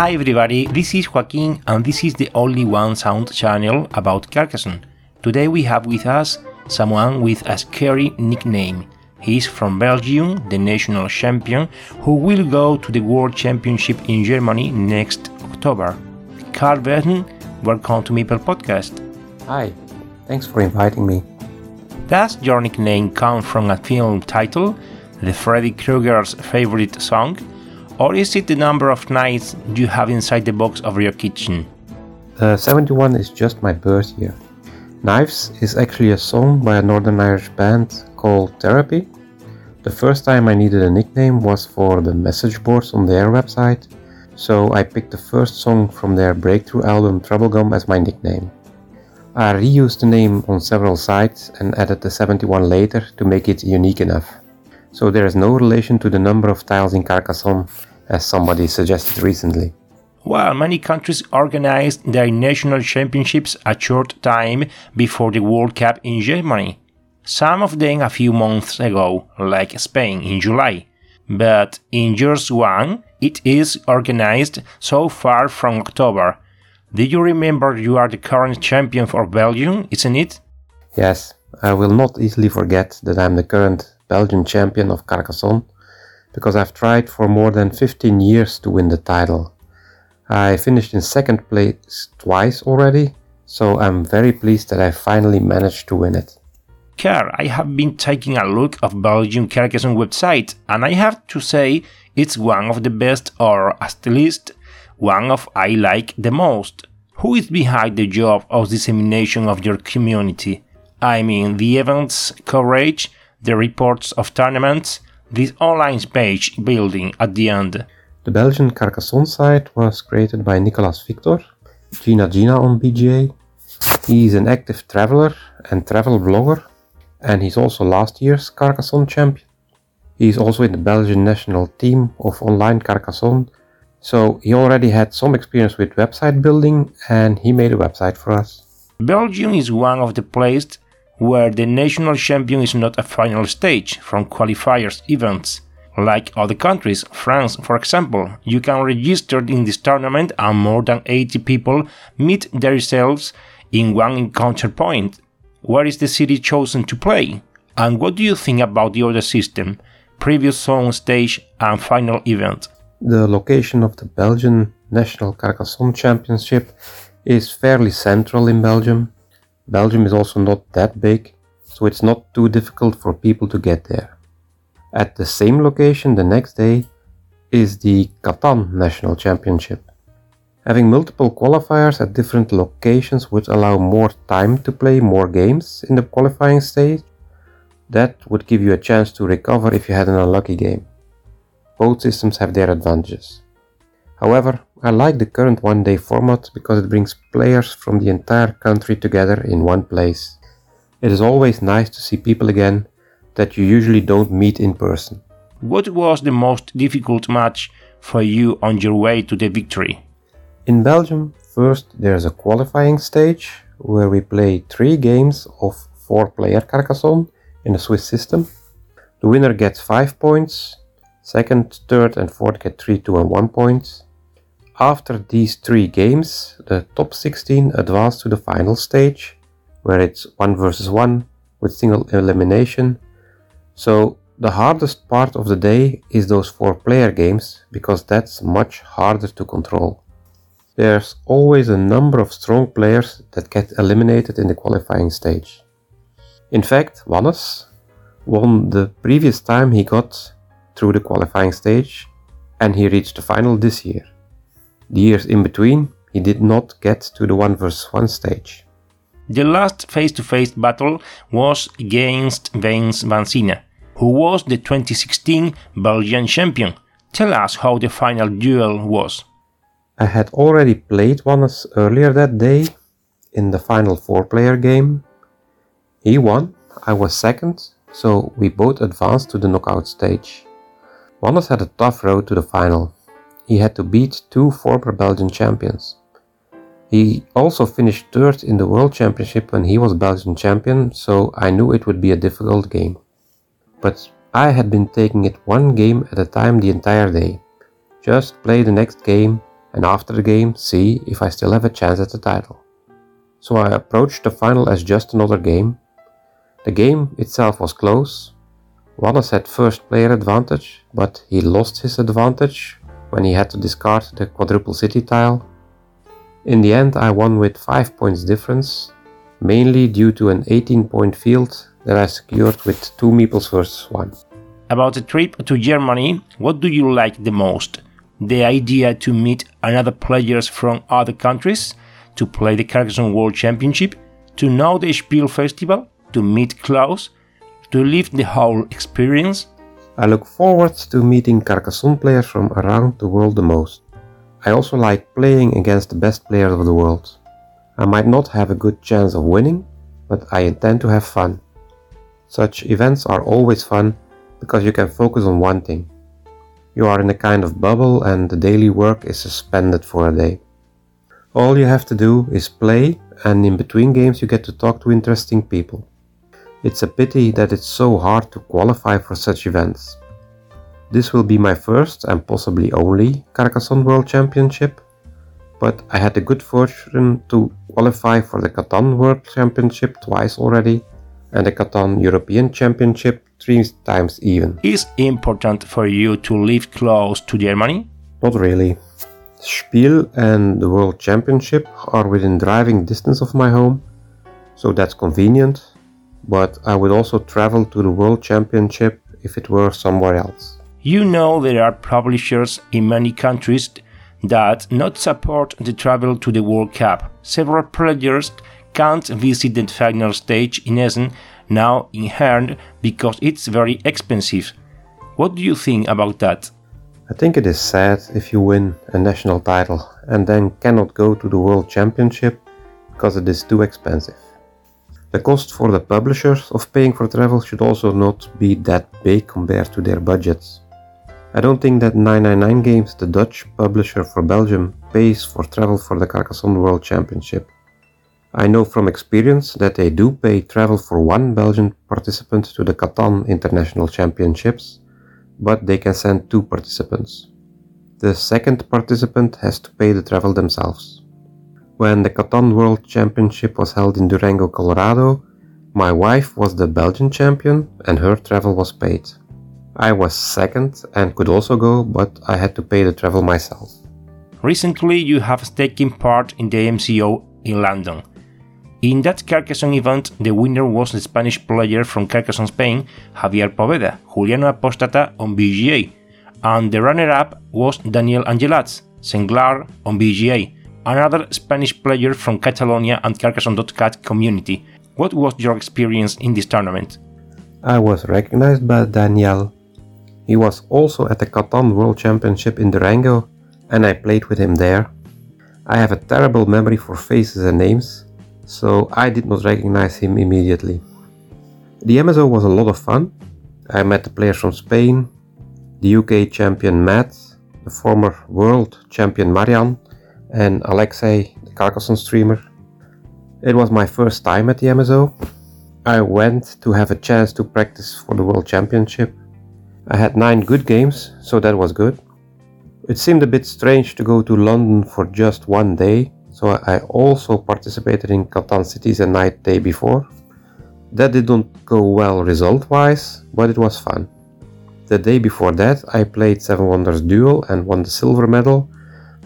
Hi everybody, this is Joaquin and this is the only one sound channel about Carcassonne. Today we have with us someone with a scary nickname. He is from Belgium, the national champion, who will go to the World Championship in Germany next October. Karl Verheyden, welcome to Meeple Podcast. Hi, thanks for inviting me. Does your nickname come from a film title, the Freddy Krueger's favorite song, or is it the number of knives you have inside the box of your kitchen? Uh, 71 is just my birth year. Knives is actually a song by a Northern Irish band called Therapy. The first time I needed a nickname was for the message boards on their website, so I picked the first song from their breakthrough album Troublegum as my nickname. I reused the name on several sites and added the 71 later to make it unique enough. So there is no relation to the number of tiles in Carcassonne as somebody suggested recently. While many countries organized their national championships a short time before the World Cup in Germany. Some of them a few months ago, like Spain in July. But in yours one, it is organized so far from October. Do you remember you are the current champion for Belgium, isn't it? Yes, I will not easily forget that I'm the current Belgian champion of Carcassonne because I've tried for more than 15 years to win the title. I finished in second place twice already, so I'm very pleased that I finally managed to win it. Karl, I have been taking a look of Belgium Carcassonne website, and I have to say it's one of the best, or at least one of I like the most. Who is behind the job of dissemination of your community? I mean, the events coverage, the reports of tournaments, this online page building at the end. The Belgian Carcassonne site was created by Nicolas Victor, Gina Gina on BGA. He is an active traveler and travel blogger, and he's also last year's Carcassonne champion. He's also in the Belgian national team of online Carcassonne, so he already had some experience with website building and he made a website for us. Belgium is one of the places where the national champion is not a final stage from qualifiers events. Like other countries, France for example, you can register in this tournament and more than 80 people meet themselves in one encounter point. Where is the city chosen to play? And what do you think about the other system, previous zone stage and final event? The location of the Belgian National Carcassonne Championship is fairly central in Belgium Belgium is also not that big, so it's not too difficult for people to get there. At the same location the next day is the Catan National Championship. Having multiple qualifiers at different locations would allow more time to play more games in the qualifying stage. That would give you a chance to recover if you had an unlucky game. Both systems have their advantages. However, I like the current one day format because it brings players from the entire country together in one place. It is always nice to see people again that you usually don't meet in person. What was the most difficult match for you on your way to the victory? In Belgium, first there's a qualifying stage where we play three games of four player Carcassonne in the Swiss system. The winner gets 5 points, second, third, and fourth get 3, 2, and 1 points. After these three games, the top 16 advance to the final stage, where it's 1 versus 1 with single elimination. So the hardest part of the day is those 4 player games, because that's much harder to control. there's always a number of strong players that get eliminated in the qualifying stage. In fact, Wannes won the previous time he got through the qualifying stage and he reached the final this year. The years in between, he did not get to the 1 vs 1 stage. The last face to face battle was against Vance Vancina, who was the 2016 Belgian champion. Tell us how the final duel was. I had already played Wannes earlier that day in the final four player game. He won, I was second, so we both advanced to the knockout stage. Wannes had a tough road to the final. He had to beat two former Belgian champions. He also finished third in the World Championship when he was Belgian champion, so I knew it would be a difficult game. But I had been taking it one game at a time the entire day. Just play the next game and after the game see if I still have a chance at the title. So I approached the final as just another game. The game itself was close, Wannes had first player advantage, but he lost his advantage when he had to discard the quadruple city tile. In the end, I won with 5 points difference, mainly due to an 18 point field that I secured with 2 meeples versus 1. About the trip to Germany, what do you like the most? The idea to meet another players from other countries, to play the Carcassonne World Championship, to know the Spiel Festival, to meet Klaus, to live the whole experience? I look forward to meeting Carcassonne players from around the world the most. I also like playing against the best players of the world. I might not have a good chance of winning, but I intend to have fun. Such events are always fun because you can focus on one thing. You are in a kind of bubble and the daily work is suspended for a day. All you have to do is play, and in between games, you get to talk to interesting people. It's a pity that it's so hard to qualify for such events. This will be my first and possibly only Carcassonne World Championship, but I had the good fortune to qualify for the Catan World Championship twice already and the Catan European Championship three times even. Is important for you to live close to Germany? Not really. Spiel and the World Championship are within driving distance of my home, so that's convenient but I would also travel to the World Championship if it were somewhere else. You know there are publishers in many countries that not support the travel to the World Cup. Several players can't visit the final stage in Essen now in Herne because it's very expensive. What do you think about that? I think it is sad if you win a national title and then cannot go to the World Championship because it is too expensive. The cost for the publishers of paying for travel should also not be that big compared to their budgets. I don't think that 999 Games, the Dutch publisher for Belgium, pays for travel for the Carcassonne World Championship. I know from experience that they do pay travel for one Belgian participant to the Catan International Championships, but they can send two participants. The second participant has to pay the travel themselves. When the Catan World Championship was held in Durango, Colorado, my wife was the Belgian champion and her travel was paid. I was second and could also go, but I had to pay the travel myself. Recently, you have taken part in the MSO in London. In that Carcassonne event, the winner was the Spanish player from Carcassonne, Spain, Javier Poveda, Juliano Apostata on BGA, and the runner up was Daniel Angelats, Senglar on BGA another Spanish player from Catalonia and Carcassonne.cat community. What was your experience in this tournament? I was recognized by Daniel. He was also at the Catan World Championship in Durango, and I played with him there. I have a terrible memory for faces and names, so I did not recognize him immediately. The MSO was a lot of fun. I met the players from Spain, the UK champion Matt, the former world champion Marian, and Alexei, the Carcassonne streamer. It was my first time at the MSO. I went to have a chance to practice for the World Championship. I had 9 good games, so that was good. It seemed a bit strange to go to London for just one day, so I also participated in Catan Cities a night day before. That didn't go well result wise, but it was fun. The day before that, I played Seven Wonders Duel and won the silver medal,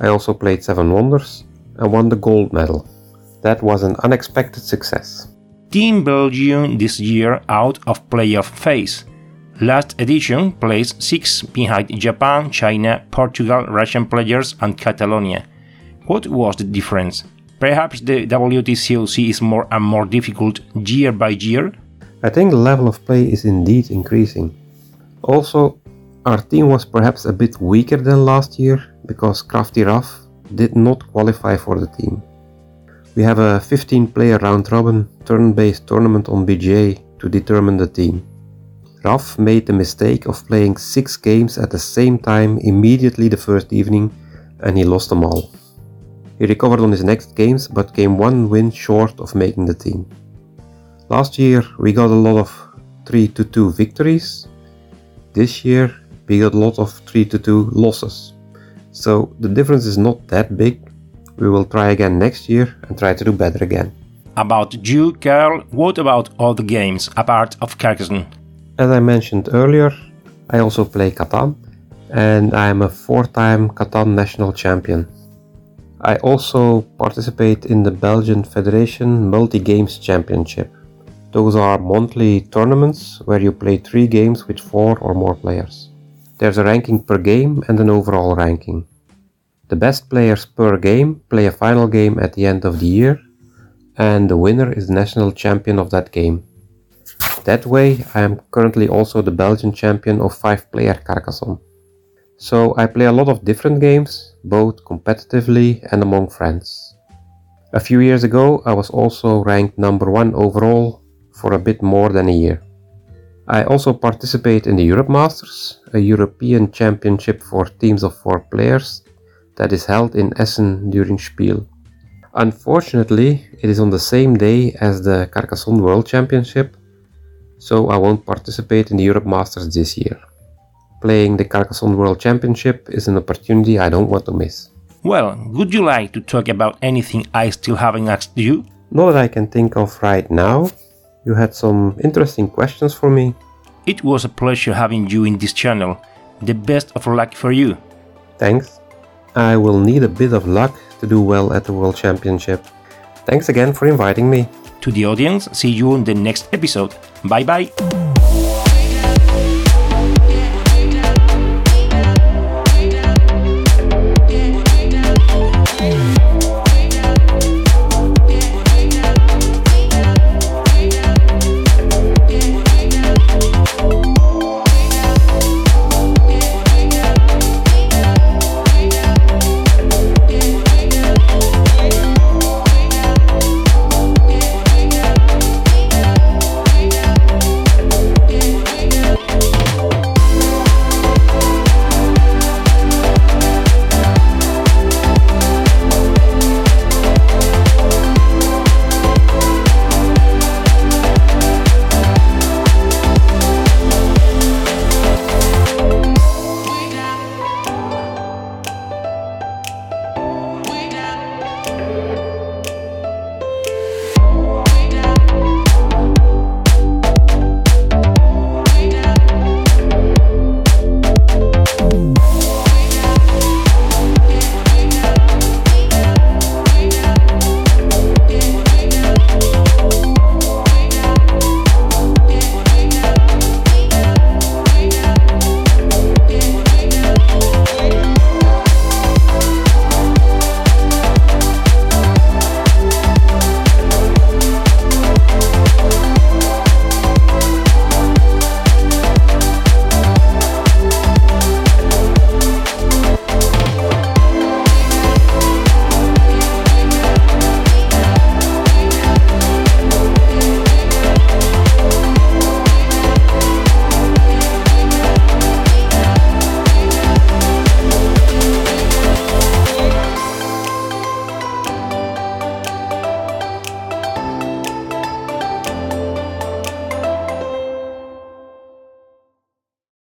I also played Seven Wonders and won the gold medal. That was an unexpected success. Team Belgium this year out of playoff phase. Last edition placed 6 behind Japan, China, Portugal, Russian players, and Catalonia. What was the difference? Perhaps the WTCOC is more and more difficult year by year? I think the level of play is indeed increasing. Also, our team was perhaps a bit weaker than last year because Crafty Ruff did not qualify for the team. We have a 15 player round robin turn based tournament on BGA to determine the team. Raf made the mistake of playing 6 games at the same time immediately the first evening and he lost them all. He recovered on his next games but came one win short of making the team. Last year we got a lot of 3 to 2 victories. This year we got a lot of 3 to 2 losses. So the difference is not that big. We will try again next year and try to do better again. About you, Karl, what about all the games apart of Carcassonne? As I mentioned earlier, I also play Catan and I am a four time Catan national champion. I also participate in the Belgian Federation Multi Games Championship. Those are monthly tournaments where you play three games with four or more players. There's a ranking per game and an overall ranking. The best players per game play a final game at the end of the year, and the winner is the national champion of that game. That way, I am currently also the Belgian champion of 5 player Carcassonne. So I play a lot of different games, both competitively and among friends. A few years ago, I was also ranked number 1 overall for a bit more than a year. I also participate in the Europe Masters, a European championship for teams of 4 players that is held in Essen during Spiel. Unfortunately, it is on the same day as the Carcassonne World Championship, so I won't participate in the Europe Masters this year playing the Carcassonne World Championship is an opportunity I don't want to miss. Well, would you like to talk about anything I still haven't asked you? Not that I can think of right now. You had some interesting questions for me. It was a pleasure having you in this channel. The best of luck for you. Thanks. I will need a bit of luck to do well at the World Championship. Thanks again for inviting me. To the audience, see you in the next episode. Bye bye.